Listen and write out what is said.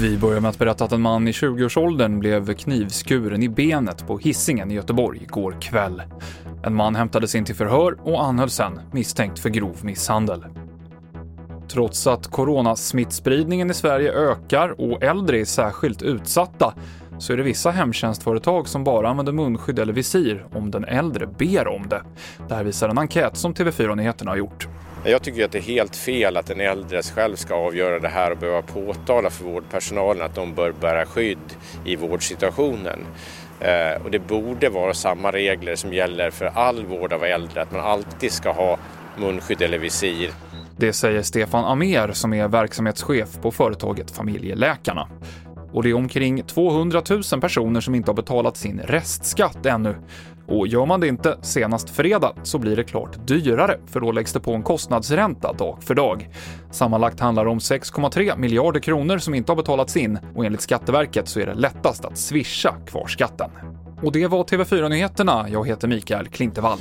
Vi börjar med att berätta att en man i 20-årsåldern blev knivskuren i benet på hissingen i Göteborg igår kväll. En man hämtades in till förhör och anhölls sen misstänkt för grov misshandel. Trots att coronasmittspridningen i Sverige ökar och äldre är särskilt utsatta så är det vissa hemtjänstföretag som bara använder munskydd eller visir om den äldre ber om det. Det här visar en enkät som TV4 Nyheterna har gjort. Jag tycker att det är helt fel att den äldre själv ska avgöra det här och behöva påtala för vårdpersonalen att de bör bära skydd i vårdsituationen. Eh, och det borde vara samma regler som gäller för all vård av äldre, att man alltid ska ha munskydd eller visir. Det säger Stefan Amer som är verksamhetschef på företaget Familjeläkarna. Och det är omkring 200 000 personer som inte har betalat sin restskatt ännu. Och gör man det inte senast fredag så blir det klart dyrare, för då läggs det på en kostnadsränta dag för dag. Sammanlagt handlar det om 6,3 miljarder kronor som inte har betalats in och enligt Skatteverket så är det lättast att swisha kvarskatten. Och det var TV4-nyheterna. Jag heter Mikael Klintevall.